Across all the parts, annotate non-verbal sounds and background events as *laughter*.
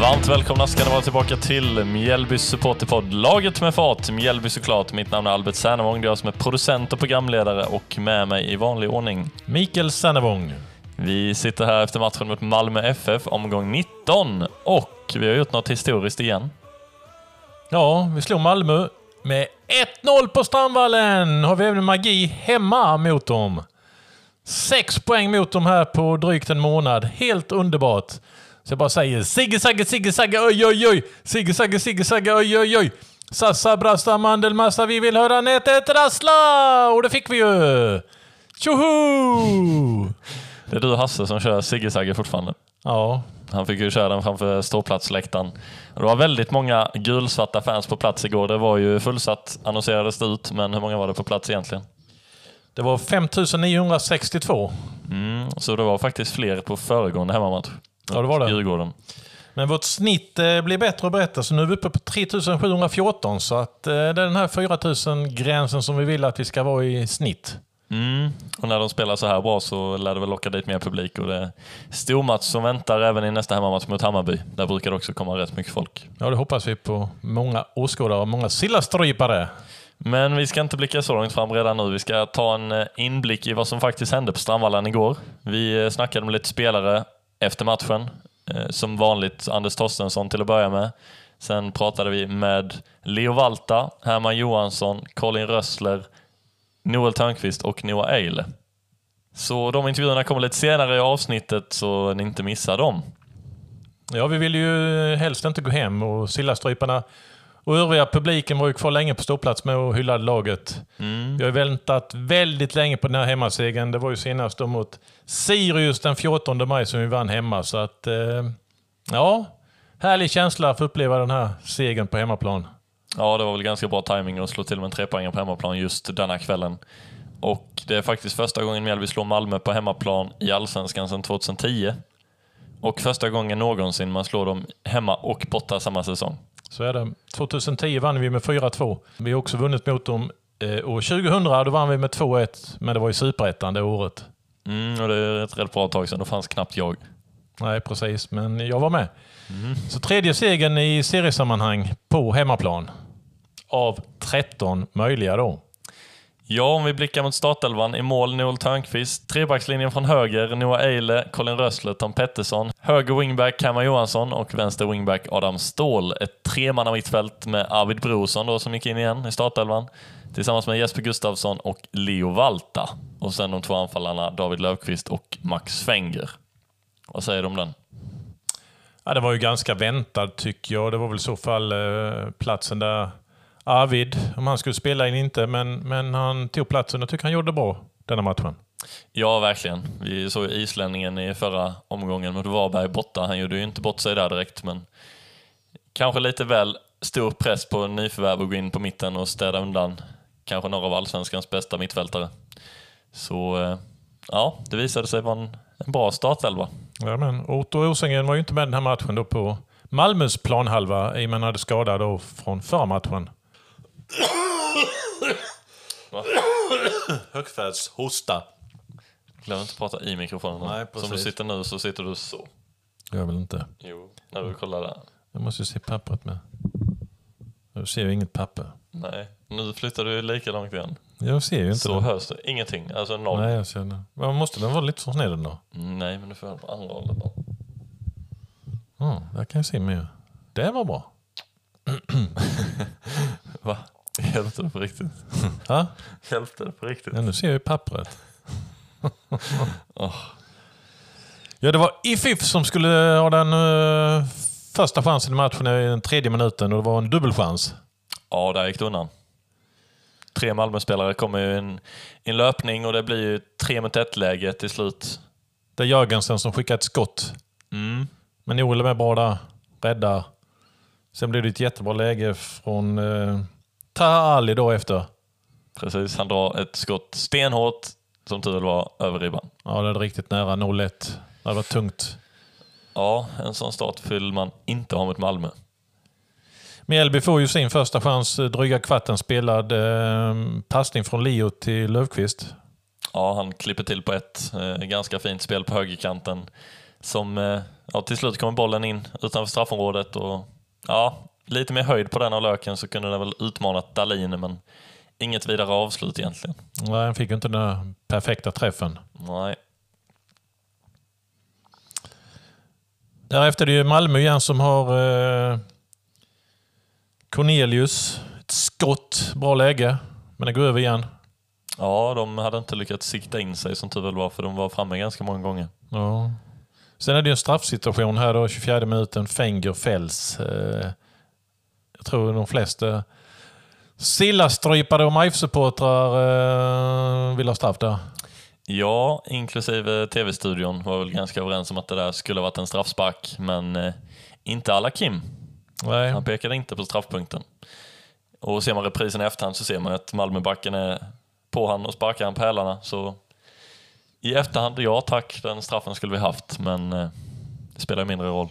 Varmt välkomna ska ni vara tillbaka till Mjällbys supporterpodd. Laget med fart, Mjällby såklart. Mitt namn är Albert Sernevång, det är jag som är producent och programledare och med mig i vanlig ordning. Mikael Sannevång. Vi sitter här efter matchen mot Malmö FF, omgång 19 och vi har gjort något historiskt igen. Ja, vi slog Malmö med 1-0 på Strandvallen. Har vi även magi hemma mot dem. Sex poäng mot dem här på drygt en månad. Helt underbart. Så jag bara säger Sigge Sagge Sigge Sagge oj oj oj! Sigge Sagge Sigge Sagge oj oj oj! Sassa brasta mandelmassa vi vill höra nätet rassla! Och det fick vi ju! Tjoho! Det är du Hasse som kör Sigge Sagge fortfarande. Ja, Han fick ju köra den framför ståplatsläktaren. Det var väldigt många gulsvarta fans på plats igår. Det var ju fullsatt, annonserades det ut, men hur många var det på plats egentligen? det var 5962. Mm, så det var faktiskt fler på föregående hemmamatch. Ja, det var det. Djurgården. Men vårt snitt eh, blir bättre och bättre, så nu är vi uppe på 3714. Så att eh, det är den här 4000-gränsen som vi vill att vi ska vara i snitt. Mm. Och när de spelar så här bra så lär det väl locka dit mer publik. Och det är stormatch som väntar även i nästa hemmamatch mot Hammarby. Där brukar det också komma rätt mycket folk. Ja, det hoppas vi på. Många åskådare och många sillastrypare. Men vi ska inte blicka så långt fram redan nu. Vi ska ta en eh, inblick i vad som faktiskt hände på Strandvallen igår. Vi eh, snackade med lite spelare efter matchen. Eh, som vanligt Anders Torstensson till att börja med. Sen pratade vi med Leo Valta, Herman Johansson, Colin Rössler, Noel Törnqvist och Noah Eile. Så de intervjuerna kommer lite senare i avsnittet så ni inte missar dem. Ja, vi vill ju helst inte gå hem och sillastryparna och övriga publiken var ju kvar länge på ståplats med och hyllade laget. Vi har väntat väldigt länge på den här hemmasegern. Det var ju senast mot Sirius den 14 maj som vi vann hemma. Så att, eh, ja, härlig känsla att få uppleva den här segern på hemmaplan. Ja, det var väl ganska bra timing att slå till med en trepoängare på hemmaplan just denna kvällen. Och det är faktiskt första gången Mjällby slår Malmö på hemmaplan i Allsvenskan sedan 2010. Och första gången någonsin man slår dem hemma och borta samma säsong. Så är det. 2010 vann vi med 4-2. Vi har också vunnit mot dem eh, år 2000. Då vann vi med 2-1, men det var i Superettan det året. Mm, och det är ett rätt bra tag sedan, då fanns knappt jag. Nej, precis. Men jag var med. Så tredje segern i seriesammanhang på hemmaplan. Av 13 möjliga då. Ja, om vi blickar mot startelvan. I mål Noel Törnqvist. Trebackslinjen från höger Noah Eile, Colin Rössler, Tom Pettersson. Höger wingback Herman Johansson och vänster wingback Adam Ståhl. Ett tremanna mittfält med Arvid Brorsson då, som gick in igen i startelvan. Tillsammans med Jesper Gustafsson och Leo Valta. Och sen de två anfallarna David Löfqvist och Max Fenger. Vad säger du om den? Ja, det var ju ganska väntat tycker jag. Det var väl i så fall eh, platsen där Arvid, om han skulle spela in inte, men, men han tog platsen och tycker han gjorde det bra denna matchen. Ja, verkligen. Vi såg islänningen i förra omgången mot Varberg borta. Han gjorde ju inte bort sig där direkt, men kanske lite väl stor press på nyförvärv att gå in på mitten och städa undan kanske några av allsvenskans bästa mittfältare. Så eh, ja, det visade sig vara en, en bra startelva. Ja, men Otto Rosengren var ju inte med den här matchen då på Malmös planhalva i och med att han hade skada då från förra matchen. Högfärdshosta. Glöm inte att prata i mikrofonen. Nej, Som du sitter nu så sitter du så. Jag vill inte. Jo, när du kollar där. Jag måste ju se pappret med. Jag ser ju inget papper. Nej, nu flyttar du lika långt igen. Jag ser ju inte Så det. hörs det ingenting. Alltså noll. Nej, jag ser det. Men måste den vara lite från snedden då? Nej, men du får på andra hållet då. Ja, där kan jag se mer. Det var bra. *clears throat* Va? *laughs* Hjälpte det på riktigt? Ja, Hjälpte det på riktigt? ja nu ser jag ju pappret. *laughs* Åh. Ja, det var IFIF som skulle ha den eh, första chansen i matchen i den tredje minuten och det var en dubbelchans. Ja, där gick det undan. Tre Malmö-spelare kommer ju i en, en löpning och det blir ju tre mot ett läge till slut. Det är Jörgensen som skickar ett skott. Mm. Men Joel är med bra där. Räddar. Sen blir det ett jättebra läge från eh, Taha Ali då efter. Precis, han drar ett skott stenhårt, som tur var, över ribban. Ja, det är riktigt nära 0-1. Det var tungt. Ja, en sån start vill man inte ha mot Malmö. Mjällby får ju sin första chans. eh, Dryga kvarten spelad. Eh, passning från Leo till Löfqvist. Ja, han klipper till på ett eh, ganska fint spel på högerkanten. som eh, ja, till slut kommer bollen in utanför straffområdet och ja, lite mer höjd på den av löken så kunde den väl utmanat Dalin men inget vidare avslut egentligen. Nej, han fick inte den perfekta träffen. Nej. Därefter är det ju Malmö igen som har eh, Cornelius. Ett skott, bra läge. Men det går över igen. Ja, de hade inte lyckats sikta in sig som tur väl var för de var framme ganska många gånger. Ja. Sen är det en straffsituation här då, 24 minuten. Fenger fälls. Eh, tror de flesta Sillastrypare och MIF-supportrar eh, vill ha straff där. Ja, inklusive TV-studion var väl ganska överens om att det där skulle varit en straffspark, men eh, inte alla Kim. Nej. Han pekade inte på straffpunkten. Och ser man reprisen i efterhand så ser man att Malmöbacken är på han och sparkar han på hälarna. Så i efterhand, ja tack, den straffen skulle vi haft, men eh, det spelar mindre roll.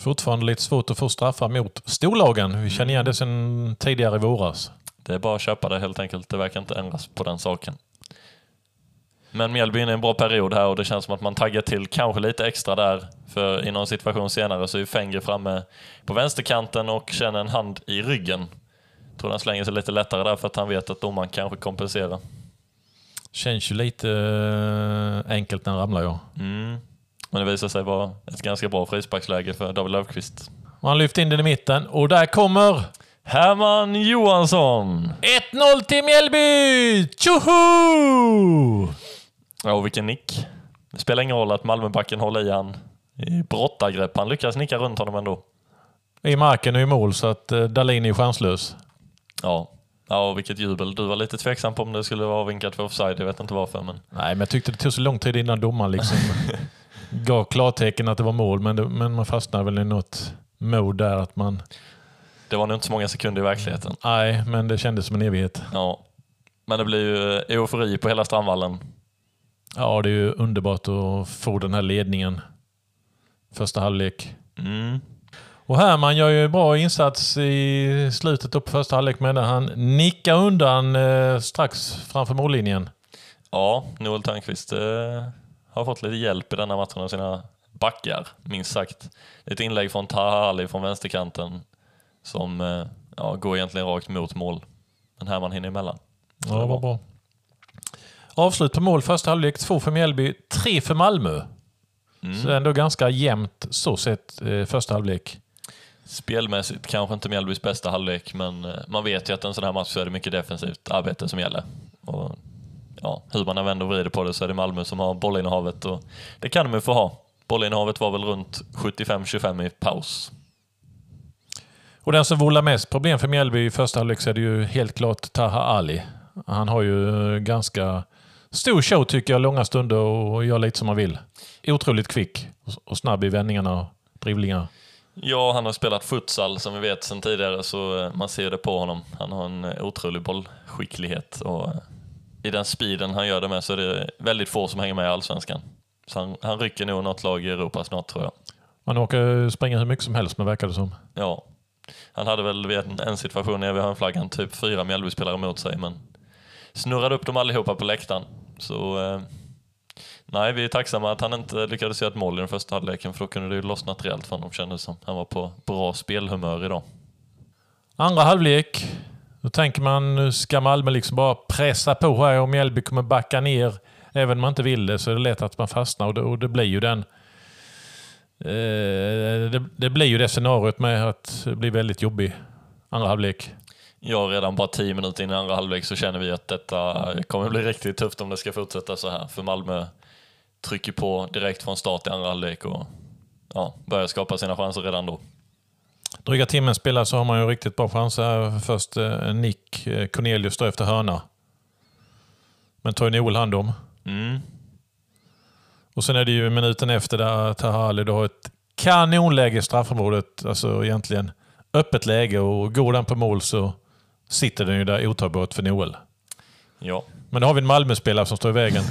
Fortfarande lite svårt att få straffar mot storlagen. Vi känner igen det sedan tidigare i våras. Det är bara att köpa det helt enkelt. Det verkar inte ändras på den saken. Men Mjällby är inne i en bra period här och det känns som att man taggar till kanske lite extra där. För i någon situation senare så är Fenger framme på vänsterkanten och känner en hand i ryggen. Jag tror han slänger sig lite lättare där för att han vet att domaren kanske kompenserar. Känns ju lite eh, enkelt när han ramlar ja. Mm. Men det visar sig vara ett ganska bra frisparksläge för David Löfqvist. Han lyfter in den i mitten och där kommer Herman Johansson! 1-0 till Mjällby! Tjoho! Ja, och vilken nick. Det spelar ingen roll att Malmöbacken håller i han i brottargrepp. Han lyckas nicka runt honom ändå. I marken och i mål så att eh, Dahlin är chanslös. Ja. ja, och vilket jubel. Du var lite tveksam på om det skulle vara vinkat för offside. Jag vet inte varför, men Nej, men jag tyckte det tog så lång tid innan domaren liksom *laughs* gav klartecken att det var mål. Men, det, men man fastnade väl i något mode där att man... det var nog inte så många sekunder i verkligheten. Nej, men det kändes som en evighet. Ja. Men det blir ju eh, eufori på hela Strandvallen. Ja, det är ju underbart att få den här ledningen. Första halvlek. Mm. Och Herman gör ju bra insats i slutet på första halvlek med när han nickar undan eh, strax framför mållinjen. Ja, Noel Törnqvist eh, har fått lite hjälp i denna matchen av sina backar, minst sagt. Ett inlägg från Taha Ali från vänsterkanten som eh, ja, går egentligen rakt mot mål. Men Herman hinner emellan. Ja, det var bra. Avslut på mål första halvlek. Två för Mjällby, tre för Malmö. Mm. Så ändå ganska jämnt så sett eh, första halvlek. Spelmässigt kanske inte Mjällbys bästa halvlek, men eh, man vet ju att en sån här match så är det mycket defensivt arbete som gäller. Och, ja, hur man än vänder och vrider på det så är det Malmö som har bollinnehavet och det kan de ju få ha. Bollinnehavet var väl runt 75-25 i paus. Och den som vållar mest problem för Mjällby i första halvlek så är det ju helt klart Taha Ali. Han har ju eh, ganska stor show tycker jag, långa stunder och gör lite som han vill. Otroligt kvick och snabb i vändningarna och drivlingar. Ja, han har spelat futsal som vi vet sedan tidigare så eh, man ser det på honom. Han har en eh, otrolig bollskicklighet och i den speeden han gör det med så är det väldigt få som hänger med i Allsvenskan. Så han, han rycker nog något lag i Europa snart tror jag. Han åker springa hur mycket som helst men verkar det som. Ja. Han hade väl vid en, en situation när vi har en flaggan typ fyra Mjällbyspelare mot sig men snurrade upp dem allihopa på läktaren. Så eh, nej, vi är tacksamma att han inte lyckades göra ett mål i den första halvleken för då kunde det ju lossnat rejält för honom kändes som. Han var på bra spelhumör idag. Andra halvlek. Då tänker man nu ska Malmö liksom bara pressa på här och Mjällby kommer backa ner. Även om man inte vill det så är det lätt att man fastnar och det, och det blir ju den eh, det, det blir ju det scenariot med att det blir väldigt jobbig andra halvlek. Ja, redan bara tio minuter in i andra halvlek så känner vi att detta kommer bli riktigt tufft om det ska fortsätta så här. För Malmö trycker på direkt från start i andra halvlek och ja, börjar skapa sina chanser redan då. Dryga timmen spelar så har man ju riktigt bra chanser. Först eh, Nick eh, Cornelius står efter hörna. Men tar ju Noel hand om. Mm. Och sen är det ju minuten efter där Taha Ali då har ett kanonläge i straffområdet. Alltså egentligen öppet läge och går den på mål så sitter den ju där otagbart för Noel. Ja. Men då har vi en Malmö-spelare som står i vägen.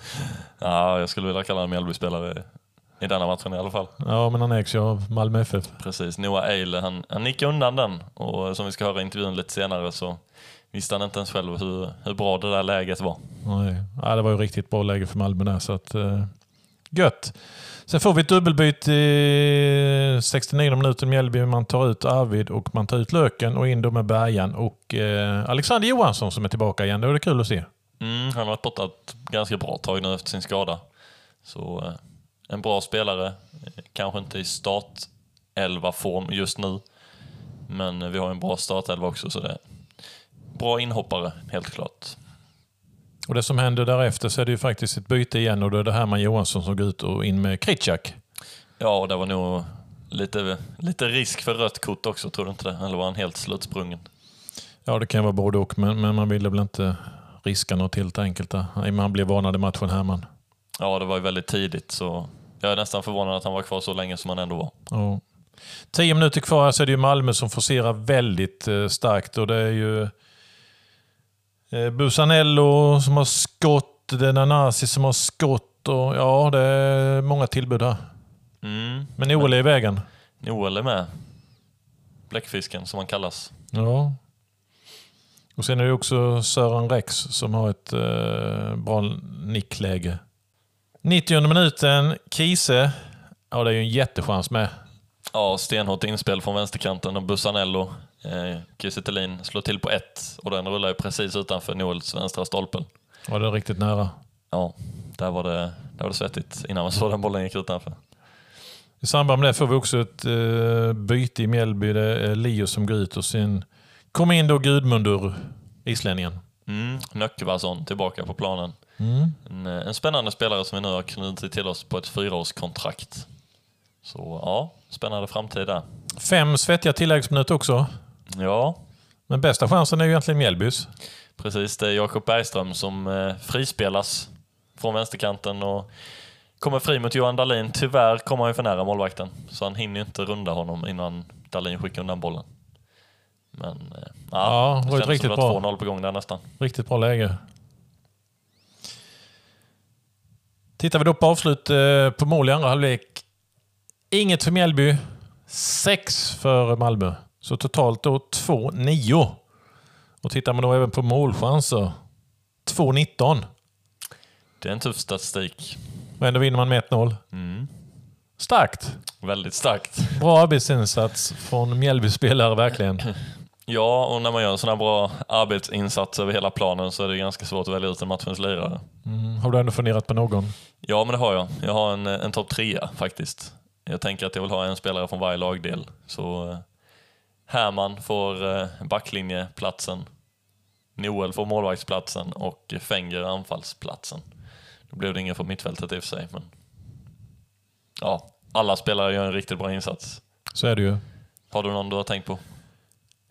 *laughs* ja, jag skulle vilja kalla honom Mjällbyspelare i denna matchen i alla fall. Ja, men han ägs ju av Malmö FF. Precis, Noah Eile, han, han nickade undan den och som vi ska höra i intervjun lite senare så visste han inte ens själv hur, hur bra det där läget var. Nej. Ja, det var ju riktigt bra läge för Malmö där. Så att, eh, Gött. Sen får vi ett dubbelbyte i 69 minuter Mjällby. Man tar ut Arvid och man tar ut Löken och in då med Bergan och eh, Alexander Johansson som är tillbaka igen. Det var det kul att se. Mm, han har varit borta ett ganska bra tag nu efter sin skada. Så eh, en bra spelare. Kanske inte i startelva-form just nu. Men vi har en bra startelva också, så det är bra inhoppare, helt klart. Och det som händer därefter så är det ju faktiskt ett byte igen och då är det Herman Johansson som går ut och in med Kritschak. Ja, och det var nog lite, lite risk för rött kort också, tror du inte det? Eller var han helt slutsprungen? Ja, det kan vara både och, men, men man ville väl inte riska något helt enkelt där. Man blev varnad i matchen, Herman. Ja, det var ju väldigt tidigt, så jag är nästan förvånad att han var kvar så länge som han ändå var. Ja. Tio minuter kvar så är det ju Malmö som forcerar väldigt eh, starkt och det är ju eh, Busanello som har skott, det är Nanasi som har skott och ja, det är många tillbud här. Mm. Men Noel är i vägen. Noel är med. Bläckfisken, som han kallas. Ja. Och sen är det också Sören Rex som har ett eh, bra nickläge. 90 minuten, Kise. Ja, det är ju en jättechans med. Ja, stenhårt inspel från vänsterkanten och Busanello, eh, Kiese Thelin, slår till på ett och den rullar ju precis utanför Noels vänstra stolpen. Ja, det riktigt nära. Ja, där var det, där var det svettigt innan man *laughs* såg den bollen gick utanför. I samband med det får vi också ett eh, byte i Mjällby. Det är Leo som går ut och sen kommer in då Gudmundur, islänningen. Mm, Nöckvason tillbaka på planen. Mm. En, eh, en spännande spelare som vi nu har knutit till oss på ett fyraårskontrakt. Så ja, spännande framtid där. Fem svettiga tilläggsminuter också. Ja, Men bästa chansen är ju egentligen Mjällbys. precis. Det är Jakob Bergström som eh, frispelas från vänsterkanten och kommer fri mot Johan Dahlin. Tyvärr kommer han ju för nära målvakten, så han hinner ju inte runda honom innan Dahlin skickar undan bollen. Men eh, Ja, det var ett kändes riktigt som det var 2-0 på gång där nästan. Riktigt bra läge. Tittar vi då på avslut eh, på mål i andra halvlek. Inget för Mjällby. Sex för Malmö. Så totalt då 2-9. Och tittar man då även på målchanser. 2-19. Det är en tuff statistik. Och ändå vinner man med 1-0. Mm. Starkt. Väldigt starkt. Bra arbetsinsats från Mjällby-spelare verkligen. *laughs* Ja, och när man gör en sån här bra arbetsinsats över hela planen så är det ganska svårt att välja ut en matchens lirare. Mm. Har du ändå funderat på någon? Ja, men det har jag. Jag har en, en topp trea faktiskt. Jag tänker att jag vill ha en spelare från varje lagdel. Så eh, Herman får eh, backlinjeplatsen, Noel får målvaktsplatsen och Fenger anfallsplatsen. Då blev det ingen från mittfältet i och för sig, men ja, alla spelare gör en riktigt bra insats. Så är det ju. Har du någon du har tänkt på?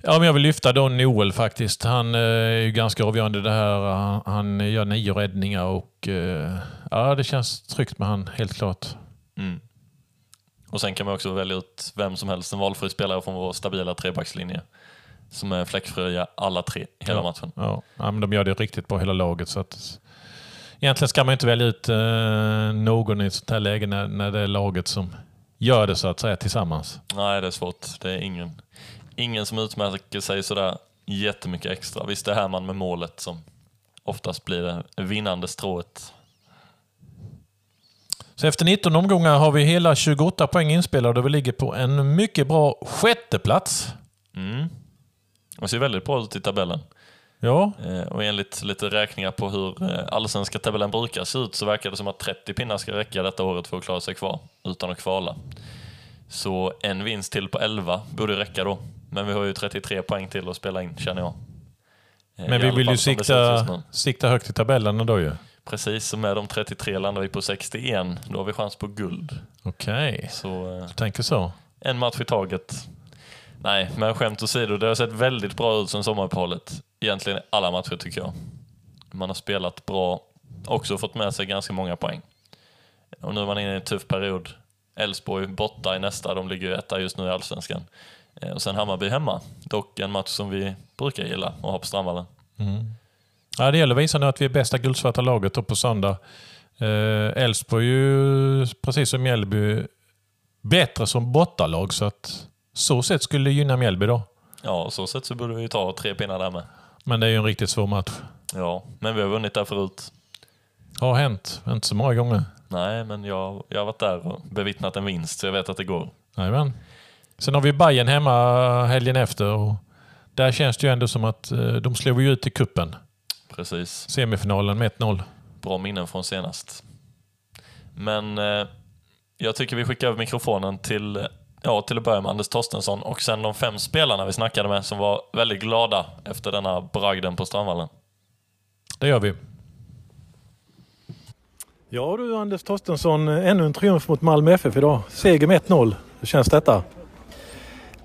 Ja, men jag vill lyfta då Noel faktiskt. Han eh, är ju ganska avgörande i det här. Han, han gör nio räddningar och eh, ja, det känns tryggt med han, helt klart. Mm. Och sen kan man också välja ut vem som helst, en valfri spelare från vår stabila trebackslinje. Som är fläckfria alla tre hela Ja. matchen. Ja, ja, men de gör det riktigt bra hela laget. Så att, egentligen ska man inte välja ut eh, någon i ett sånt här läge när, när det är laget som gör det så att säga tillsammans. Nej, det är svårt. Det är ingen, ingen som utmärker sig sådär jättemycket extra. Visst, det är Herman med målet som oftast blir det vinnande strået. Så efter 19 omgångar har vi hela 28 poäng inspelade och vi ligger på en mycket bra sjätteplats. Mm. Det ser väldigt bra ut i tabellen. Ja, Eh, och enligt lite räkningar på hur eh, allsvenska tabellen brukar se ut så verkar det som att 30 pinnar ska räcka detta året för att klara sig kvar utan att kvala. Så en vinst till på 11 borde räcka då. Men vi har ju 33 poäng till att spela in känner jag. Eh, men i vi vill ju sikta, sikta högt i tabellerna då ju. Precis, så med de 33 landar vi på 61. Då har vi chans på guld. Okej, Så eh, du tänker så. en match i taget. Nej, men skämt åsido, det har sett väldigt bra ut sen sommaruppehållet. Egentligen alla matcher tycker jag. Man har spelat bra, också fått med sig ganska många poäng. Och nu är man inne i en tuff period. Elfsborg borta i nästa, de ligger ju etta just nu i Allsvenskan. Eh, Och sen Hammarby hemma. Dock en match som vi brukar gilla att ha på Strandvallen. Ja, det gäller att visa nu att vi är bästa guldsvarta laget på söndag. Eh, Elfsborg är ju, precis som Mjällby, bättre som bortalag. Så att så sätt skulle det gynna Mjällby då. Ja, så sett så borde vi ta tre pinnar där med. Men det är ju en riktigt svår match. Ja, men vi har vunnit där förut. Har hänt, inte så många gånger. Nej, men jag, jag har varit där och bevittnat en vinst, så jag vet att det går. Jajamän. Sen har vi Bayern hemma helgen efter. Och där känns det ju ändå som att eh, de slog ju ut i kuppen Precis. Semifinalen med 1-0. Bra minnen från senast. Men eh, jag tycker vi skickar över mikrofonen till, ja, till att börja med Anders Torstensson och sen de fem spelarna vi snackade med som var väldigt glada efter denna bragden på Strandvallen. Det gör vi. Ja du Anders Torstensson, ännu en triumf mot Malmö FF idag. Seger med 1-0. Hur känns detta?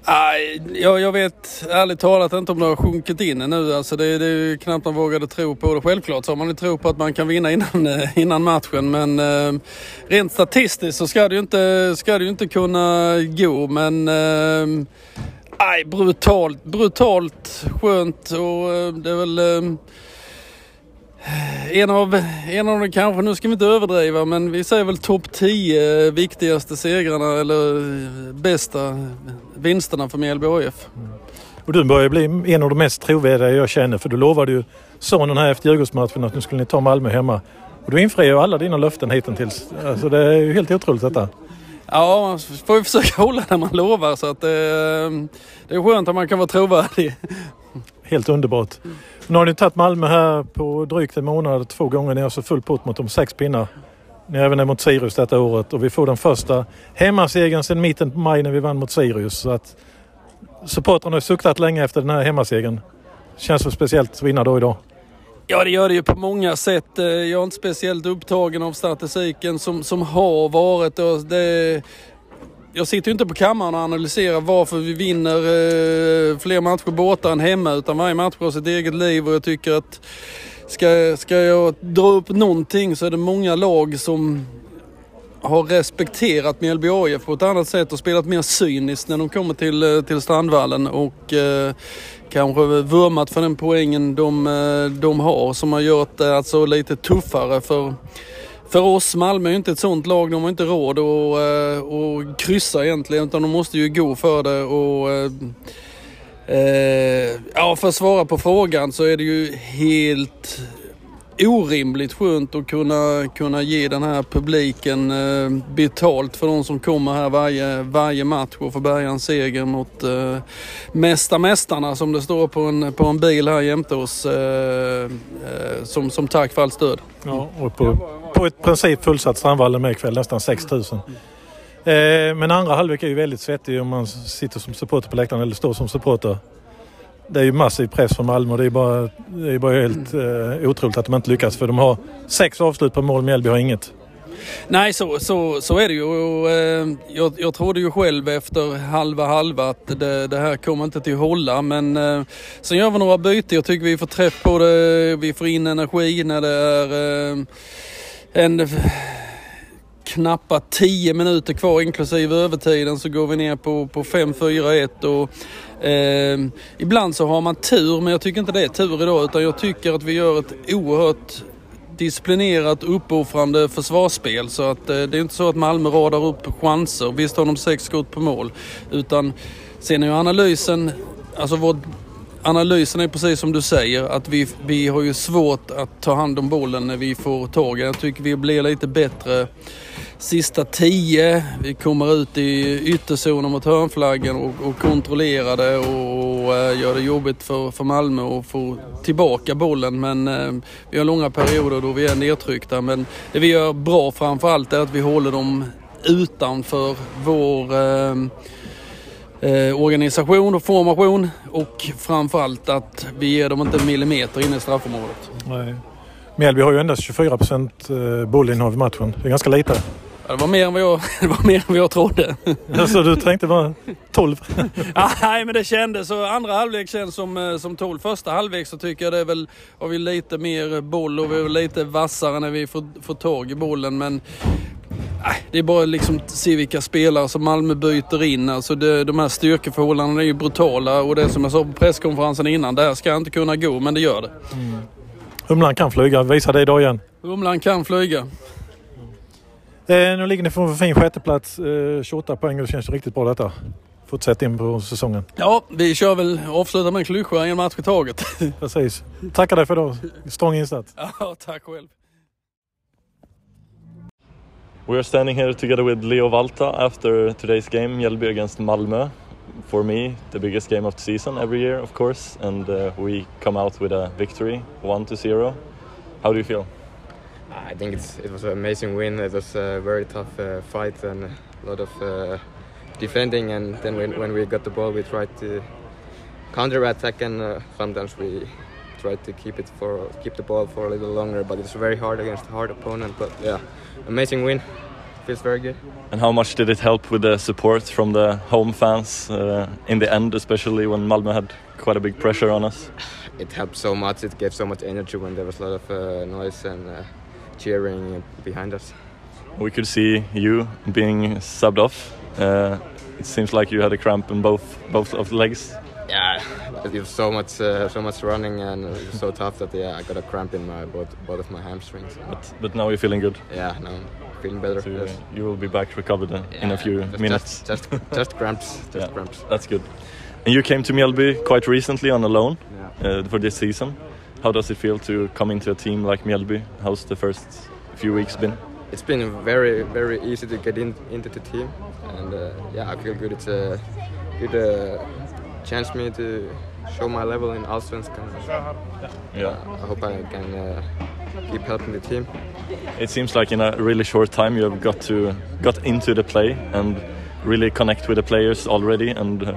Nej, jag, jag vet ärligt talat inte om det har sjunkit in nu. Alltså det, det är ju knappt man vågade tro på det. Självklart så har man ju tro på att man kan vinna innan, eh, innan matchen. Men eh, rent statistiskt så ska det ju inte, ska det ju inte kunna gå. Men eh, aj, brutalt, brutalt skönt och eh, det är väl eh, en av, en av de kanske, nu ska vi inte överdriva, men vi säger väl topp 10 viktigaste segrarna eller eh, bästa vinsterna för Mjällby AIF. Och du börjar bli en av de mest trovärdiga jag känner för du lovade ju sonen här efter Djurgårdsmatchen att nu skulle ni ta Malmö hemma. Och du infriar ju alla dina löften hittills. Alltså det är ju helt otroligt detta. Ja, man får ju försöka hålla det man lovar så att det, det är skönt att man kan vara trovärdig. Helt underbart. Nu har ni tagit Malmö här på drygt en månad två gånger. Ni har så full pott mot de sex pinnar. Ni har även mot Sirius detta året och vi får den första hemmasegern sedan mitten på maj när vi vann mot Sirius. Så att supportrarna har suktat länge efter den här hemmasegern. Känns det speciellt att vinna då idag. Ja, det gör det ju på många sätt. Eh, jag är inte speciellt upptagen av statistiken som, som har varit. Och det, jag sitter ju inte på kammaren och analyserar varför vi vinner eh, fler matcher borta än hemma utan varje match har sitt eget liv och jag tycker att ska, ska jag dra upp någonting så är det många lag som har respekterat Mjällby AIF på ett annat sätt och spelat mer cyniskt när de kommer till, eh, till Strandvallen och eh, kanske vurmat för den poängen de, eh, de har som har gjort det alltså lite tuffare för för oss, Malmö är ju inte ett sånt lag. De har inte råd att, eh, att kryssa egentligen utan de måste ju gå för det. Och, eh, eh, ja, för att svara på frågan så är det ju helt orimligt skönt att kunna, kunna ge den här publiken eh, betalt för de som kommer här varje, varje match och få bärga en seger mot eh, Mästa Mästarna som det står på en, på en bil här jämte oss eh, eh, som, som tack för allt stöd. Ja, och på, på ett princip fullsatt Strandvallen med ikväll, nästan 6000. Eh, men andra halvlek är ju väldigt svettig om man sitter som supporter på läktaren eller står som supporter. Det är ju massiv press från Malmö och det är bara, det är bara helt eh, otroligt att de inte lyckas för de har sex avslut på mål, Mjällby har inget. Nej, så, så, så är det ju. Och, eh, jag, jag trodde ju själv efter halva halva att det, det här kommer inte till att hålla. Men eh, sen gör vi några byten. Jag tycker vi får träff på det. Vi får in energi när det är eh, en knappa 10 minuter kvar inklusive övertiden så går vi ner på, på 5-4-1 och eh, ibland så har man tur men jag tycker inte det är tur idag utan jag tycker att vi gör ett oerhört disciplinerat uppoffrande försvarsspel så att eh, det är inte så att Malmö radar upp chanser. Visst har de sex skott på mål utan sen är ju analysen, alltså vår Analysen är precis som du säger att vi, vi har ju svårt att ta hand om bollen när vi får tag i den. Jag tycker vi blir lite bättre sista tio. Vi kommer ut i ytterzonen mot hörnflaggen och, och kontrollerar det och, och äh, gör det jobbigt för, för Malmö att få tillbaka bollen. Men äh, vi har långa perioder då vi är nedtryckta. Men det vi gör bra framförallt är att vi håller dem utanför vår äh, eh, organisation och formation och framförallt att vi ger dem inte en millimeter in i straffområdet. Nej. Mjällby har ju endast 24 procent eh, bollinnehav i matchen. Det är ganska lite. Ja, det var mer än vad jag, *laughs* det var mer än vad jag trodde. *laughs* Alltså du tänkte bara 12? *laughs* ah, nej men det kändes så. Andra halvlek känns som, eh, som 12. Första halvlek så tycker jag det är väl, har vi lite mer boll och vi är lite vassare när vi får, får tag i bollen. Men det är bara liksom att se vilka spelare som Malmö byter in. Alltså det, de här styrkeförhållandena är ju brutala och det som jag sa på presskonferensen innan, det här ska inte kunna gå men det gör det. Mm. Humlan kan flyga, visa det idag igen. Humlan kan flyga. Eh, nu ligger ni på en fin sjätteplats, eh, 28 poäng och det känns riktigt bra detta. Fortsätt in på säsongen. Ja, vi kör väl, avslutar med en klyscha en match i taget. Precis. Tackar dig för idag. Strong insats. *laughs* Ja, tack själv. We are standing here together with Leo Valta after today's game, Mjällby against Malmö. For me, the biggest game of the season every year, of course, and uh, we come out with a victory, one to zero. How do you feel? I think it was an amazing win. It was a very tough uh, fight and a lot of uh, defending. And then when, when we got the ball, we tried to counter attack, and uh, sometimes we tried to keep it for keep the ball for a little longer. But it's very hard against a hard opponent. But yeah, amazing win. Feels very good. And how much did it help with the support from the home fans uh, in the end, especially when Malmö had quite a big pressure on us? It helped so much. It gave so much energy when there was a lot of uh, noise and uh, cheering behind us. We could see you being subbed off. Uh, it seems like you had a cramp in both both of the legs. Yeah, it was so much uh, so much running and it was so tough that yeah I got a cramp in my both both of my hamstrings. But but now you're feeling good. Yeah, now I'm feeling better. So yes. you will be back recovered in, in a few just, minutes. Just just, just cramps. Just Yeah. cramps. That's good. And you came to Mjällby quite recently on a loan Yeah. uh, for this season. How does it feel to come into a team like Mjällby? How's the first few weeks been? It's been very very easy to get in, into the team, and uh, yeah, I feel good. It's a good uh, chance me to show my level in Allsvenskan. Yeah. I hope I can uh, keep helping the team. It seems like in a really short time you have got to got into the play and really connect with the players already, and uh,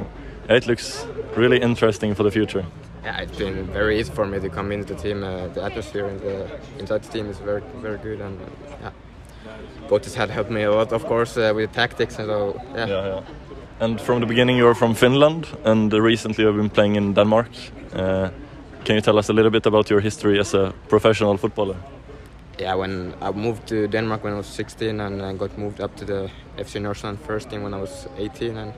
it looks really interesting for the future. Yeah, it's been very easy for me to come into the team. Uh, the atmosphere in the, inside the team is very very good, and yeah, coaches had helped me a lot, of course, uh, with tactics. And so yeah. Yeah, yeah. And from the beginning, you're from Finland, and recently you've been playing in Denmark. Uh, can you tell us a little bit about your history as a professional footballer? Yeah, when I moved to Denmark when I was 16 and I got moved up to the FC Northland first team when I was 18 and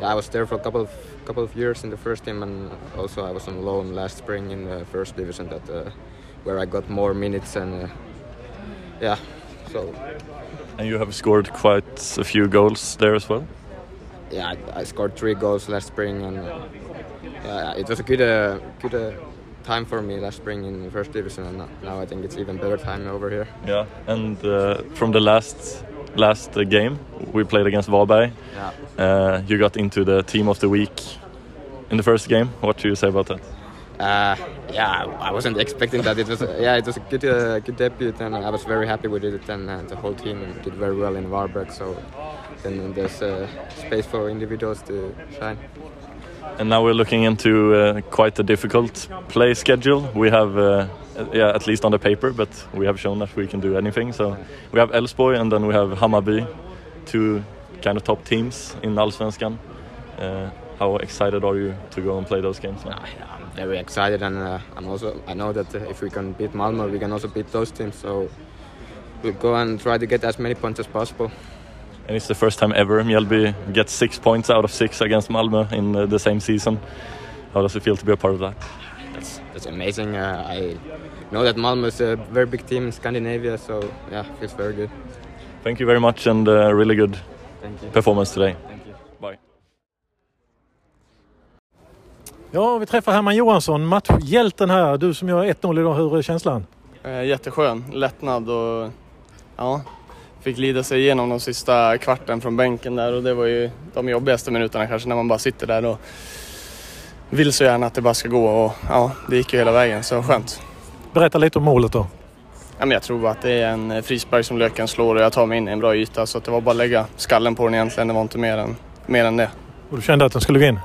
yeah, I was there for a couple of couple of years in the first team and also I was on loan last spring in the first division that uh, where I got more minutes and uh, yeah, so And you have scored quite a few goals there as well. Yeah, I, I scored three goals last spring and uh, yeah, it was a good uh, good uh, time for me last spring in the first division and now- I think it's even better time over here. Yeah. And uh, from the last last uh, game we played against Varberg, Yeah. uh, you got into the team of the week in the first game. What do you say about that? Uh, yeah, I wasn't expecting that. It was yeah, it was a good uh, good debut, and I was very happy with it. And uh, the whole team did very well in Varberg. So then there's uh, space for individuals to shine. And now we're looking into uh, quite a difficult play schedule. We have, uh, yeah, at least on the paper, but we have shown that we can do anything. So we have Elfsborg and then we have Hammarby, two kind of top teams in Allsvenskan. Uh, how excited are you to go and play those games now? Very excited, and uh, I'm also I know that uh, if we can beat Malmo, we can also beat those teams. So we'll go and try to get as many points as possible. And it's the first time ever Mjällby gets six points out of six against Malmö in uh, the same season. How does it feel to be a part of that? That's that's amazing. Uh, I know that Malmo is a very big team in Scandinavia, so yeah, feels very good. Thank you very much and uh, really good performance today. Ja, vi träffar Herman Johansson, matchhjälten här. Du som gör 1-0 idag, hur är känslan? Eh, Jätteskön, lättnad och ja, fick lida sig igenom de sista kvarten från bänken där och det var ju de jobbigaste minuterna kanske när man bara sitter där och vill så gärna att det bara ska gå och ja, det gick ju hela vägen så skönt. Berätta lite om målet då. Ja, men jag tror att det är en frispark som Löken slår och jag tar mig in i en bra yta så att det var bara att lägga skallen på den egentligen, det var inte mer än, mer än det. Och du kände att den skulle gå in?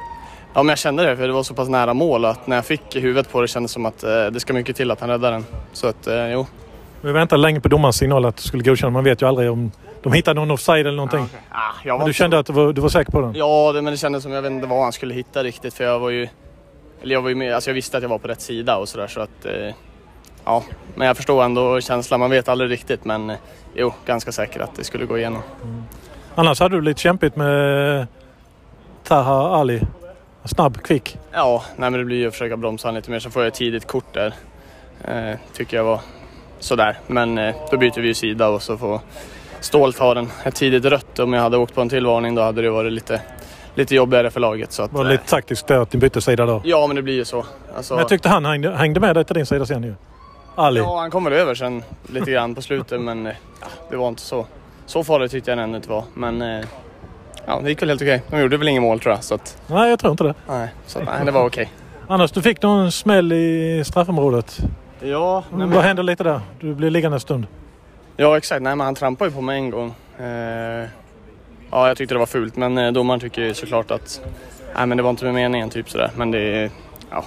Ja, men jag kände det för det var så pass nära mål att när jag fick huvudet på det kändes som att eh, det ska mycket till att han räddar den. Så att eh, jo, Vi väntade länge på domarens signal att du skulle godkänna. Man vet ju aldrig om de hittar någon offside eller någonting. Ah, jag Men var du kände att du var, du var säker på den? Ja, det, men det kändes som jag vet inte vad han skulle hitta riktigt för jag var ju... Eller jag var ju med, alltså jag visste att jag var på rätt sida och sådär så att... Eh, ja, men jag förstår ändå känslan. Man vet aldrig riktigt men eh, jo, ganska säker att det skulle gå igenom. Annars hade du lite kämpigt med Taha Ali. Snabb, kvick. Ja, nej men det blir ju att försöka bromsa han lite mer så får jag ett tidigt kort där. Eh, tycker jag var sådär. Men eh, då byter vi ju sida och så får Ståhl ta den. Ett tidigt rött. Om jag hade åkt på en till varning då hade det varit lite, lite jobbigare för laget. Så att, Var eh, lite taktiskt där att ni bytte sida då. Ja, men det blir ju så. Alltså, Men jag tyckte han hängde, hängde med dig till din sida sen ju. Ali. Ja, han kom väl över sen lite grann på slutet men eh, ja, det var inte så, så farligt tyckte jag den ändå inte var. Men eh, ja, det gick väl helt okej. De gjorde väl inget mål tror jag. Så att, Nej, jag tror inte det. nej, så att, nej, det var okej. Annars, du fick någon smäll i straffområdet. Ja, nej, Vad men, hände lite där? Du blev liggande en stund. ja, exakt. Nej, men han trampade ju på mig en gång. Eh, ja, jag tyckte det var fult, men eh, domaren tycker ju såklart att nej, men det var inte med meningen, typ sådär. Men det är, ja,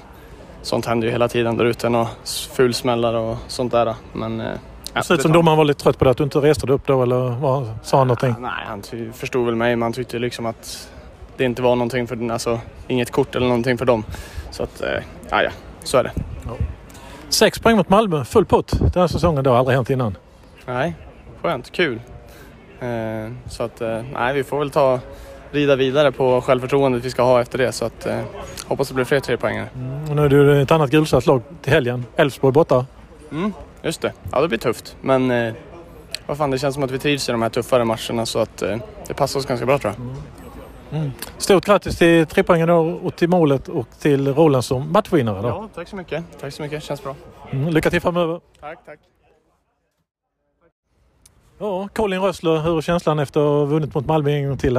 sånt händer ju hela tiden där ute. Och fulsmällar och sånt där. Men, eh, ja, Det ser ut som domaren var lite trött på det, att du inte reste dig upp då eller vad, sa han någonting? Nej, han förstod väl mig, men han tyckte liksom att det inte var någonting för den, alltså inget kort eller någonting för dem. Så att, eh, ja, ja, så är det. Sex poäng mot Malmö, full pott den här säsongen. Det har aldrig hänt innan. Nej, skönt, kul. Eh, så att, eh, nej, vi får väl ta rida vidare på självförtroendet vi ska ha efter det. Så att, eh, hoppas det blir fler trepoängare. Och nu är det ett annat gulsatt lag till helgen. Elfsborg borta. Mm, just det. Ja, det blir tufft. Men eh, vad fan, det känns som att vi trivs i de här tuffare matcherna så att eh, det passar oss ganska bra tror jag. Stort grattis till trepoängen och till målet och till rollen som matchvinnare. Då. Ja, tack så mycket. Tack så mycket, känns bra. Mm, lycka till framöver. Tack, tack. Ja, Colin Rössler, hur är känslan efter att ha vunnit mot Malmö en gång till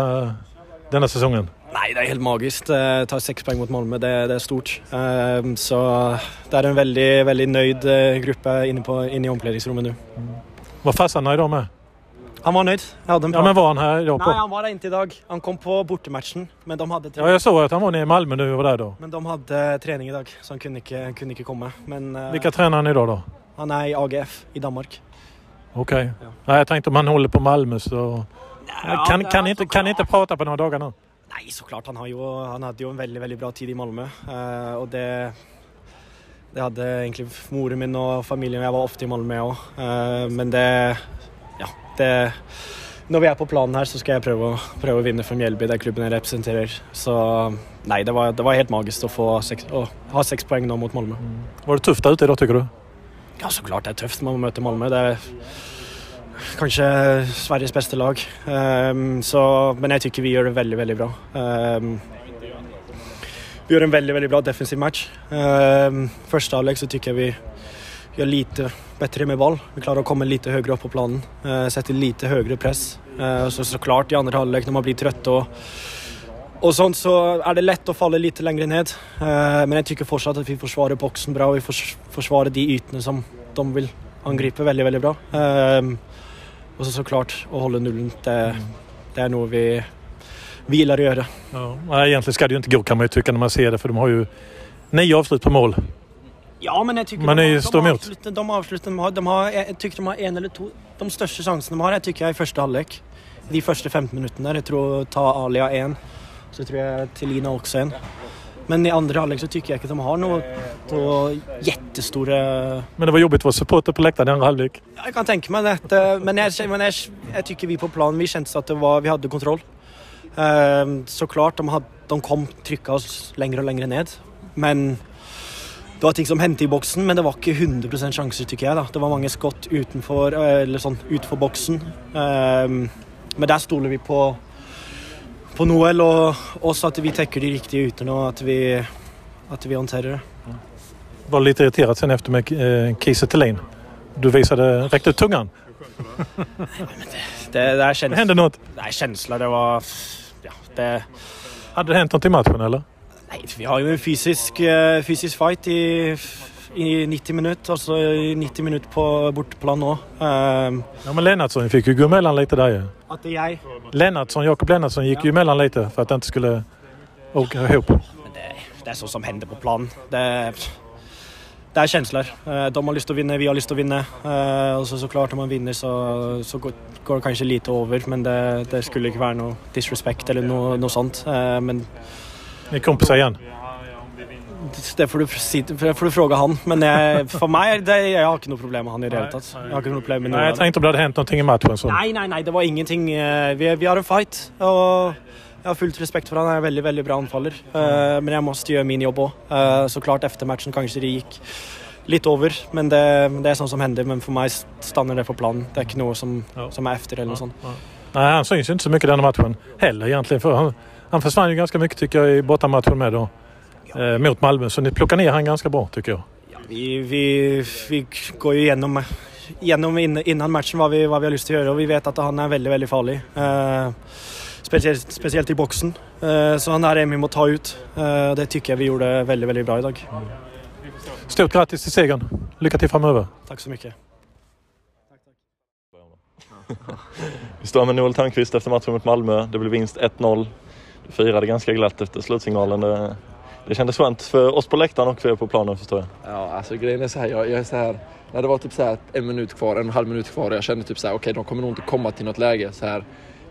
denna säsongen? Nei, det er helt magisk. Eh, Ta seks poeng mot Malmö, det, det er stort. Eh, Så det er en veldig, veldig nøyd eh, gruppe inne, på, inne i omklädningsrommet nå. Var farsan nöjd då med? Han var nøyd. Ja, men var han här idag? På? han var der inntil i dag. Han kom på bortematchen, men de hadde, Ja, tre... jag såg att han var nere i Malmö nu och var där då. men de hadde trening i dag, så han kunne ikke, kunne ikke komme. Men eh, Vilka tränar han idag då? han er i AGF i Danmark. Okej. Ja. Nej, jag tänkte om han håller på Malmö så... Ja, kan, det kan, inte, kan inte prata på några dagar nu? Nei, så klart. Han, har jo, han hadde jo en veldig veldig bra tid i Malmö. eh, og det, det hadde egentlig moren min og familien og jeg var ofte i Malmö òg. men det Ja, det Når vi er på planen her, så prøve å, prøve å vinne for Mjellby, den klubben jeg representerer. Så nei, det var, det var helt magisk å, få seks, å ha seks poeng nå mot Malmö. Var det tufft där ute idag tycker du? Ja, så klart det er tøft når man møter Malmö. Det er Kanske Sveriges bästa lag. Um, så, men jag tycker vi gör det väldigt, väldigt bra. Um, vi gör en väldigt, väldigt bra defensiv match. Um, första halvlek så tycker jag vi gör lite bättre med boll. Vi klarar att komma lite högre upp på planen. Uh, sätter lite högre press. Uh, så, såklart i andra halvlek, när man blir trött och och sånt så är det lätt att falla lite längre ned. Uh, men jag tycker fortsatt att vi försvarar boxen bra, och vi försvarar de ytorna som de vill angripa väldigt, väldigt bra. Eh, og så så klart å holde nullen, det, det er noe vi, vi gillar å gjøre. Ja. Nej, egentligen ska det ju inte gå kan man ju tycka när man ser det för de har ju nio avslut på mål. Ja, men jeg tykker Men de, har- de, avslutter, de avslutter de har, de har, Jeg tykker de har en eller to De største sjansene de har, jeg tykker jeg er i første halvlek. De første 15 minuttene. der. Jeg tror ta Ali har én, så tror jeg Telina også en. Men i andre halvlek så tykker jeg ikke de har noe jättestore Men det var jobbigt att vara supporter på läktaren i andra halvlek. Ja, Jeg kan tenke meg det. det- Men jeg, men jeg, jeg tykker vi på planen vi kjente at det var, vi hadde kontroll. Ehm, så klart, de, had, de kom trykka oss lenger og lenger ned. Men det var ting som hendte i boksen, men det var ikke 100 sjanser, tykker jeg. da. Det var mange skott utenfor, eller sånn, utenfor boksen. Ehm, men der stoler vi på, på Noel og oss, at vi tekker de riktige utene og at vi, at vi håndterer det. Var lite irriterad sen efter med eh, Kiese Thelin. Du visade, räckte ut tungan. Det, det, Det kjens, hände något. det er kjensler. Det var Ja, det Hade det hänt något i matchen eller? Nei, vi har jo en fysisk, eh, fysisk fight i, i 90 minutter. Altså i 90 minutter på borteplan nå. Um, Ja, men Lennartsson fick ju gå emellan lite där ju. at jeg Lennartsson, Jakob Lennartsson gick ju emellan lite för att det inte skulle åka ihop. Det, det er sånt som hender på planen. Det, det er kjensler. Eh, De har lyst til å vinne, vi har lyst til å vinne. Eh, Og så, så klart, når man vinner, så, så går det kanskje lite over. Men det, det skulle ikke være noe disrespect eller noe, noe sånt. Eh, Men Ni är kompisar igen. Det får du, si, får du fråga han. Men jeg, for meg, det, jeg har ikke noe problem med han i det hele tatt. Jeg har noe problem med Nej, jag tänkte om det hade hänt någonting i matchen. Så. Nei, nei, nei, det var ingenting. Eh, Vi, vi har en fight, og jeg har fullt respekt for han. Han er en veldig veldig bra anfaller. Eh, Men jeg måtte gjøre min jobb òg. Så klart, etter matchen kanskje det gikk litt over, men det, det er sånn som hender. Men for meg stannar det på planen. Det er ikke noe som, som er efter eller noe sånt. Nej, han syns ju inte så mycket i denna matchen heller egentligen. För han, han försvann ju ganska mycket tycker jag i bortamatchen med då. Eh, mot Malmö. Så ni plockar ner han ganska bra tycker jag. Ja, vi, vi, vi går jo gjennom gjennom innan matchen hva vi, hva vi har lyst til å gjøre, og vi vet at han er veldig, veldig farlig. Eh, spesielt, spesielt, i boksen. Eh, så han er en vi må ta ut. Eh, det tycker jeg vi gjorde veldig, veldig bra i dag. Stort grattis till segern. Lycka till framöver. Tack så mycket. *laughs* Vi står med Noel Törnqvist efter matchen mot Malmö. Det blev vinst 1-0. Du firade ganska glatt efter slutsignalen. Det, kändes skönt för oss på läktaren och för er på planen förstår jag. Ja, alltså grejen är så här. Jag, jag är så här när det var typ så här en minut kvar, en och en halv minut kvar och jag kände typ så här, okej okay, de kommer nog inte komma till något läge så här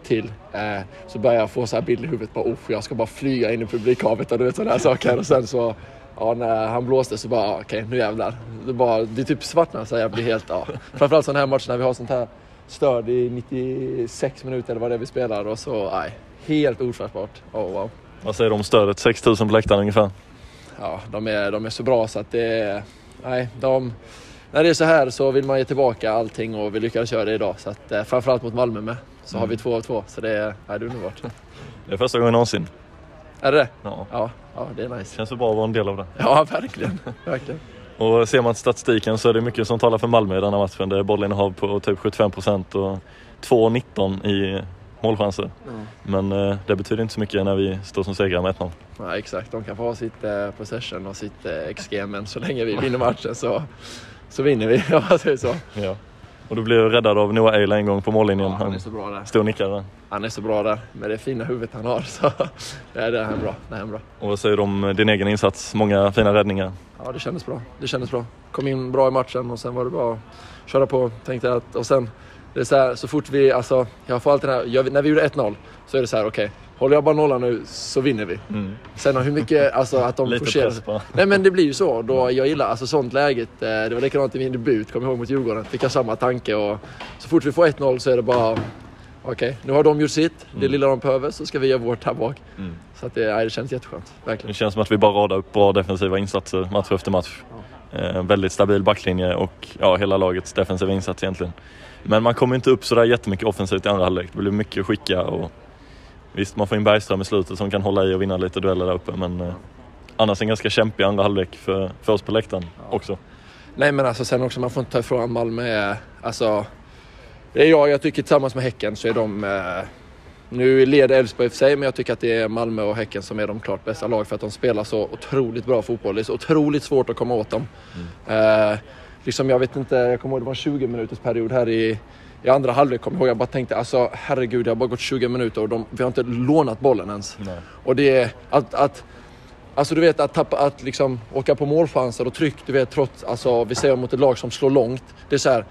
till. Eh, så började jag få så här bilder i huvudet, bara jag ska bara flyga in i publikhavet och du vet sådana här saker. Och sen så, ja när han blåste så bara, ah, okej okay, nu jävlar. Det, bara, det är typ svartnar så jag blir helt, ja. Framförallt sådana här matcher när vi har sånt här stöd i 96 minuter eller vad det är vi spelar och så, nej. Helt ofattbart. Oh, wow. Vad säger du om stödet? 6000 på läktaren ungefär? Ja, de är, de är så bra så att det nej, de när det är så här så vill man ge tillbaka allting och vi lyckades göra det idag. Så att, eh, framförallt mot Malmö med. Så mm. har vi två av två. Så det är, ja, det är underbart. *laughs* Det är första gången någonsin. Är det det? Ja. ja. Ja, det är nice. Känns så bra att vara en del av det. Ja, verkligen. *laughs* verkligen. Och ser man statistiken så är det mycket som talar för Malmö i denna matchen. Det är bollinnehav på typ 75 procent och 2-19 i målchanser. Mm. Men eh, det betyder inte så mycket när vi står som segrare med 1-0. Ja, exakt, de kan få ha sitt eh, possession och sitt eh, XG men så länge vi vinner matchen så så vinner vi, *laughs* om man säger så. Ja. Och du blev räddad av Noah Eila en gång på mållinjen. Ja, han är så bra där. Stod och nickade. Han är så bra där, med det fina huvudet han har. *laughs* Så ja, det är bra. Det är bra. Och vad säger du om din egen insats? Många fina räddningar. Ja, det kändes bra. Det kändes bra. Kom in bra i matchen och sen var det bara att köra på. Tänkte att, och sen, det är så här, så fort vi, alltså, jag får alltid här, jag, när vi gjorde 1-0 så är det så här, okej, okay, Håller jag bara nollan nu så vinner vi. Mm. Sen hur mycket, alltså att de *laughs* Lite forcerar. på. *laughs* Nej men det blir ju så. Då jag gillar alltså sånt läget. Eh, det var likadant i min debut, kommer jag ihåg mot Djurgården. Fick jag samma tanke och så fort vi får 1-0 så är det bara okej, okay, nu har de gjort sitt. Det mm. lilla de behöver så ska vi göra vårt här bak. Mm. Så att det, nej, det känns jätteskönt. Verkligen. Det känns som att vi bara radar upp bra defensiva insatser match efter match. Ja. Eh, väldigt stabil backlinje och ja, hela lagets defensiva insats egentligen. Men man kommer inte upp sådär jättemycket offensivt i andra halvlek. Det blir mycket skicka och Visst, man får in Bergström i slutet som kan hålla i och vinna lite dueller där uppe, men eh, annars en ganska kämpig andra halvlek för, för oss på läktaren också. Nej, men alltså sen också, man får inte ta ifrån Malmö. Alltså, det är jag, jag tycker tillsammans med Häcken så är de eh, nu leder Elfsborg i och för sig, men jag tycker att det är Malmö och Häcken som är de klart bästa lag för att de spelar så otroligt bra fotboll. Det är så otroligt svårt att komma åt dem. Mm. Eh, liksom jag vet inte, jag kommer ihåg det var en 20 minuters period här i i andra halvlek kommer jag ihåg, jag bara tänkte alltså herregud, det har bara gått 20 minuter och de, vi har inte lånat bollen ens. Nej. Och det är att, att Alltså du vet att, tappa, att liksom åka på målchanser och tryck, du vet trots, alltså vi ser mot ett lag som slår långt. Det är så här,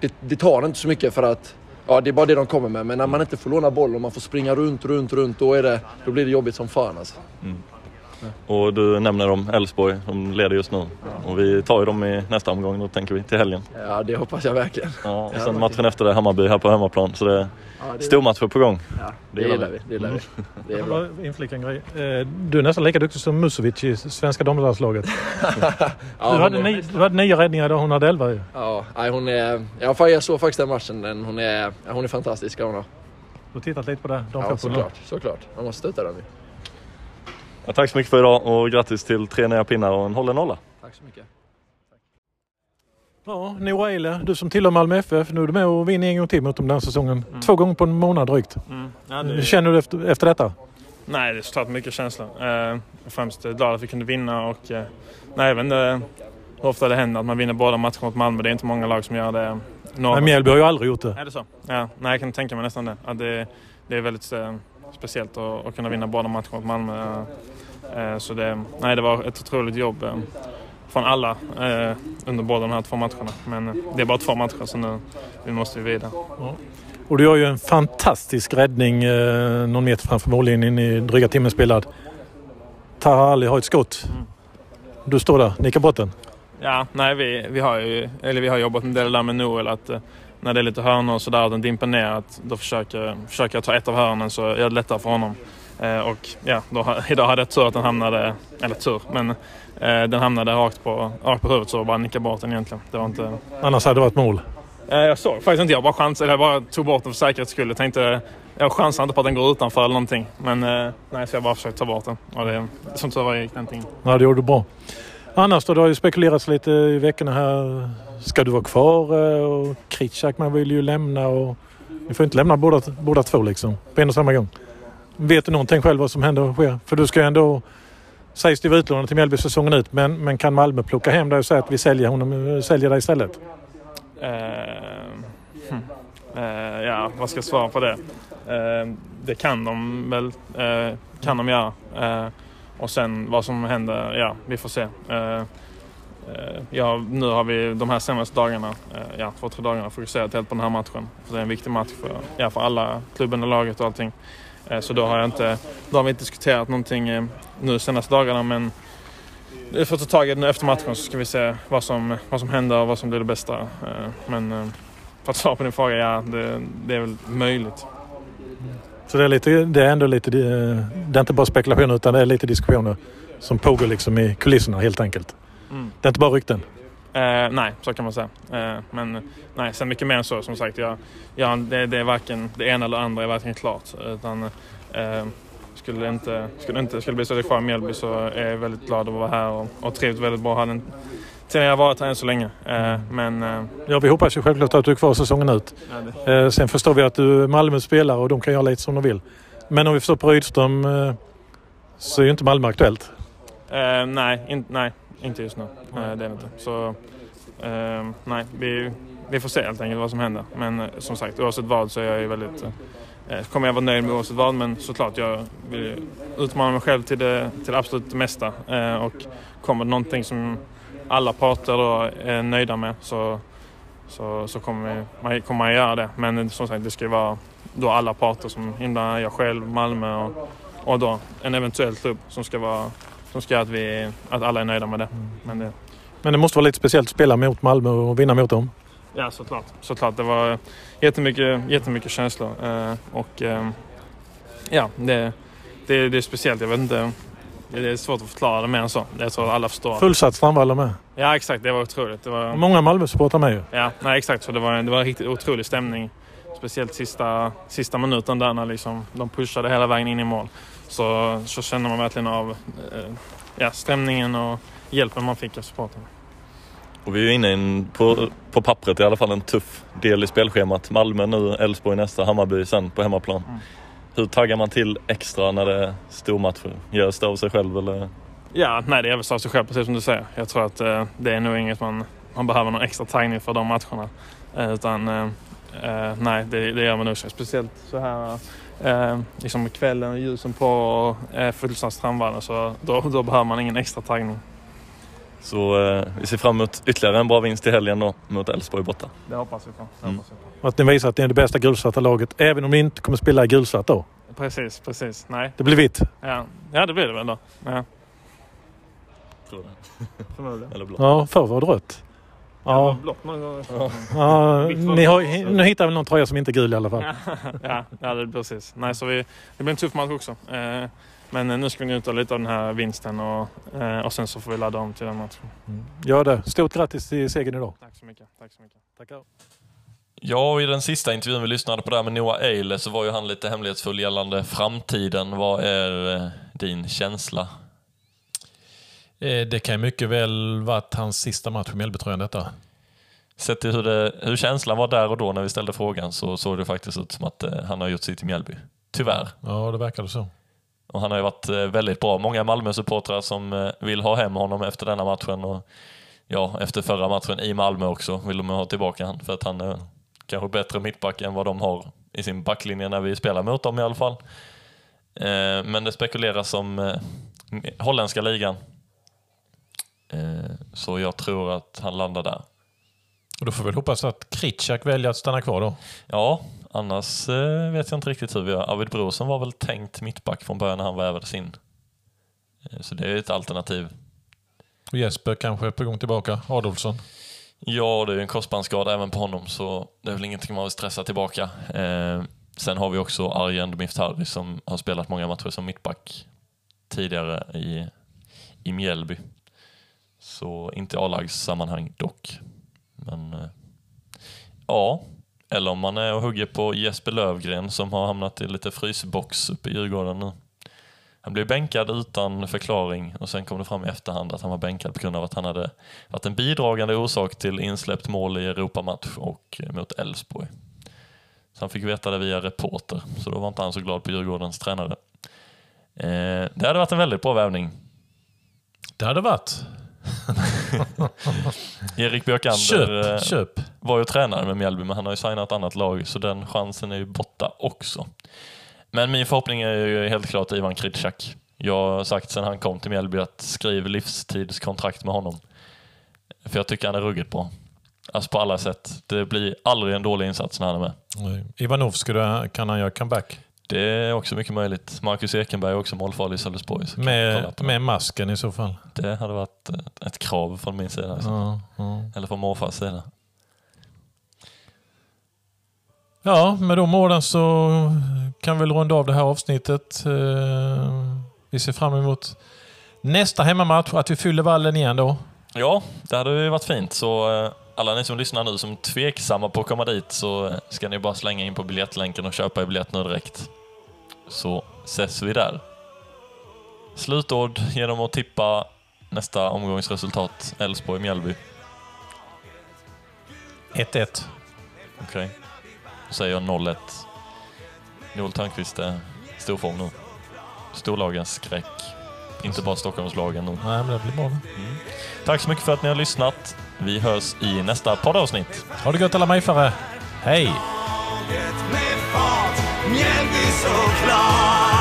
det, det tar inte så mycket för att, ja det är bara det de kommer med. Men när man inte får låna bollen och man får springa runt, runt, runt, då, är det, då blir det jobbigt som fan alltså. Mm. Och du nämner dem, Elfsborg, de leder just nu. Ja. Och vi tar ju dem i nästa omgång, då tänker vi, till helgen. Ja, det hoppas jag verkligen. Ja, och sen matchen efter det, Hammarby här på hemmaplan. Så det är ja, det... stormatcher på gång. Ja, det, det gillar vi. Det gillar vi. Det är bra. Inflika en grej. Eh, du är nästan lika duktig som Musovic i svenska damlandslaget. *laughs* ja, du, hade nio, du hade nio räddningar idag, hon hade elva ju. Ja, hon är... Jag såg faktiskt den matchen. Hon är, hon är fantastisk. Hon har. Du har tittat lite på det? Ja, såklart. såklart. Man måste stötta dem ju. Ja, tack så mycket för idag och grattis till tre nya pinnar och en hållen nolla. Tack så mycket. Ja, Noah Eile, du som tillhör Malmö FF, nu är du med och vinner en gång till mot dem den här säsongen. Mm. Två gånger på en månad drygt. Mm. Ja, det... Känner du efter, efter detta? Nej, det är såklart mycket känslor. Eh, främst glad att vi kunde vinna och eh, nej, vet inte hur ofta det händer att man vinner båda matcherna mot Malmö. Det är inte många lag som gör det. Några... Mjällby har ju aldrig gjort det. Är det så? Ja, nej, jag kan tänka mig nästan det. Att det, det är väldigt eh, speciellt att, att kunna vinna båda matcherna mot Malmö. Eh, så det, nej, det var ett otroligt jobb eh, från alla eh, under båda de här två matcherna. Men det är bara två matcher så nu, nu måste vi vidare. Ja. Och du har ju en fantastisk räddning någon meter framför mållinjen i dryga timmen spelad. Taha Ali har ett skott. Mm. Du står där, nickar bort den. Ja, nej vi, vi, har ju, eller vi har jobbat en del där med Noel att när det är lite hörnor och sådär och den dimper ner att då försöker, försöker jag ta ett av hörnen så är det lättare för honom. Eh, och ja, då, *laughs* idag hade jag tur att den hamnade, eller tur, men eh, den hamnade rakt på, rakt på huvudet så bara nickade bort den egentligen. Det var inte... Annars hade det varit mål? Eh, jag såg faktiskt inte, jag bara chans, eller jag bara tog bort den för säkerhets skull. Jag tänkte, jag chansar inte på att den går utanför eller någonting. Men nej, så jag bara försökte ta bort den. Och det, som tur var gick den Ja, det gjorde du bra. Annars då, det har ju spekulerats lite i veckorna här. Ska du vara kvar? Eh, och Kritschak man vill ju lämna och vi får inte lämna båda, båda två liksom på en och samma gång. Vet du någonting själv vad som händer och sker? För du ska ju ändå sägs det vara utlånad till Mjällby säsongen ut men, men kan Malmö plocka hem dig och säga att vi säljer honom, eh, säljer dig istället? Uh, hm. uh, ja, vad ska jag svara på det? Uh, det kan de väl kan de göra. Och sen vad som händer, ja, vi får se. Eh, eh, ja, nu har vi de här senaste dagarna, eh, ja, två, tre dagarna fokuserat helt på den här matchen. För det är en viktig match för, ja, för alla, klubben och laget och allting. Så då har, jag inte, då har vi inte diskuterat någonting nu senaste dagarna men vi får ta tag i det nu efter matchen så ska vi se vad som, vad som händer och vad som blir det bästa. Men för att svara på din fråga, ja det, det är väl möjligt. Så det är, lite, det är ändå lite, eh, det är inte bara spekulationer utan det är lite diskussioner som pågår liksom i kulisserna helt enkelt. Mm. Det är inte bara rykten. Eh, nej, så kan man säga. Eh, men nej, sen mycket mer än så som sagt. Jag, jag, det, det är varken det ena eller andra är varken klart. Utan, eh, skulle det inte skulle det inte skulle bli så är kvar i Mjällby så är jag väldigt glad att vara här och, och trivs väldigt bra. Hade en, jag har varit här än så länge. Eh, men eh, Ja, vi hoppas ju självklart att du är kvar säsongen ut. Eh, sen förstår vi att du är Malmö spelare och de kan göra lite som de vill. Men om vi förstår på Rydström så är ju inte Malmö aktuellt. Eh, nej, in, nej, inte just nu. Eh, det är det inte. Så eh, nej, vi, vi får se helt enkelt vad som händer. Men som sagt, oavsett vad så är jag ju väldigt... Kommer jag vara nöjd med oavsett vad, men såklart jag vill utmana mig själv till det, till det absolut mesta. Och kommer någonting som alla parter då är nöjda med så, så, så kommer, vi, man, kommer man göra det. Men som sagt, det ska ju vara då alla parter som inblandar, jag själv, Malmö och, och då en eventuell klubb som ska vara som ska göra att, vi, att alla är nöjda med det. Men det Men det måste vara lite speciellt att spela mot Malmö och vinna mot dem. ja, såklart. såklart. Det var jättemycket, jättemycket känslor. Eh, och eh, ja, det, det, det är speciellt. Jag vet inte. Det är svårt att förklara det mer än så. Jag tror alla förstår. Fullsatt Strandvallen med. Ja, exakt. Det var otroligt. Det var, Många Malmö-supportrar med ju. Ja, nej, exakt. Så det var, det var en riktigt otrolig stämning. Speciellt sista, sista minuten där när liksom, de pushade hela vägen in i mål. Så, så känner man verkligen av eh, ja, stämningen och hjälpen man fick av supportrarna. Och vi är inne i en, på, på pappret i alla fall en tuff del i spelschemat. Malmö nu, Elfsborg nästa, Hammarby sen på hemmaplan. Mm. Hur taggar man till extra när det är stormatcher? Görs det av sig själv eller? Ja, nej det är väl av sig själv precis som du säger. Jag tror att eh, det är nog inget man, man behöver någon extra taggning för de matcherna. Eh, utan eh, eh, nej, det, det gör man nog inte. Speciellt så här eh, liksom kvällen och ljusen på och eh, fullsatt Strandvallen så då, då behöver man ingen extra taggning. Så eh, vi ser fram emot ytterligare en bra vinst i helgen då mot Elfsborg borta. Det hoppas vi på. Det Mm. hoppas vi på. Att ni visar att ni är det bästa gulsvarta laget. Även om ni inte kommer spela i gulsvart då. Precis, precis. Nej, Det blir vitt. ja, ja det blir det väl då. Ja, Tror jag. *laughs* förmodligen. Eller blå. Ja, förr var det rött. Ja, Blått någon gång. ja ni har, nu hittar väl någon tröja som inte är gul i alla fall. *laughs* ja, ja, det precis. Nej, så vi, det blir en tuff match också. Eh, men eh, nu ska vi njuta lite av den här vinsten och, eh, och sen så får vi ladda om till den matchen. Ja, det. Stort grattis till segern idag. Tack så mycket. Tack så mycket. Tackar. Ja, och i den sista intervjun vi lyssnade på där med Noah Eile så var ju han lite hemlighetsfull gällande framtiden. Vad är eh, din känsla? Det kan ju mycket väl varit hans sista match i Mjällbytröjan detta. Sett till hur, det, hur känslan var där och då när vi ställde frågan så såg det faktiskt ut som att han har gjort sitt i Mjällby. Tyvärr. Ja, det verkade så. Och han har ju varit eh, väldigt bra. Många Malmö-supportrar som eh, vill ha hem honom efter denna matchen och ja, efter förra matchen i Malmö också vill de ha tillbaka han för att han är kanske bättre mittback än vad de har i sin backlinje när vi spelar mot dem i alla fall. Eh, Men det spekuleras om holländska ligan. Så jag tror att han landar där. Och då får vi väl hoppas att Kritschak väljer att stanna kvar då. Ja, annars eh, vet jag inte riktigt hur vi gör. Arvid Brorsson var väl tänkt mittback från början när han värvades in. Eh, Så det är ett alternativ. Och Jesper kanske är på gång tillbaka. Adolfsson. Ja, det är en korsbandsskada även på honom så det är väl ingenting man vill stressa tillbaka. Eh, sen har vi också Arjen Miftari som har spelat många matcher som mittback tidigare i, i Mjällby. Så inte i A-lagssammanhang dock. Men eh, ja, eller om man är och hugger på Jesper Lövgren som har hamnat i lite frysbox uppe i Djurgården nu. Han blev bänkad utan förklaring och sen kom det fram i efterhand att han var bänkad på grund av att han hade varit en bidragande orsak till insläppt mål i Europamatch och eh, mot Elfsborg. Så han fick veta det via reporter, så då var inte han så glad på Djurgårdens tränare. Eh, det hade varit en väldigt bra värvning. Det hade varit. *laughs* Erik Björkander Köp, eh, köp. var ju tränare med Mjällby, men han har ju signat ett annat lag, så den chansen är ju borta också. Men min förhoppning är ju helt klart Ivan Kritschak. Jag har sagt sedan han kom till Mjällby att skriv livstidskontrakt med honom. För jag tycker han är ruggigt bra. Alltså på alla sätt. Det blir aldrig en dålig insats när han är med. Ivanov, kan han göra comeback? Det är också mycket möjligt. Marcus Ekenberg är också målfarlig i Sölvesborg. Med, med masken i så fall. Det hade varit ett, ett krav från min sida. Alltså. Ja, ja. Eller från morfars sida. Ja, med de orden så kan vi runda av det här avsnittet. Eh, Vi ser fram emot nästa hemmamatch, att vi fyller vallen igen då. Ja, det hade ju varit fint. Så eh, alla ni som lyssnar nu som är tveksamma på att komma dit så eh, ska ni bara slänga in på biljettlänken och köpa er biljett nu direkt. Så ses vi där. Slutord genom att tippa nästa omgångsresultat Elfsborg-Mjällby. 1-1. Okej. Då säger jag 0-1. Joel Törnqvist är i stor form nu. Storlagens skräck. Inte bara Stockholmslagen nu. Nej, men det blir bra. Tack så mycket för att ni har lyssnat. Vi hörs i nästa poddavsnitt. Ha det gott alla Mifare. Hej! Mjällby såklart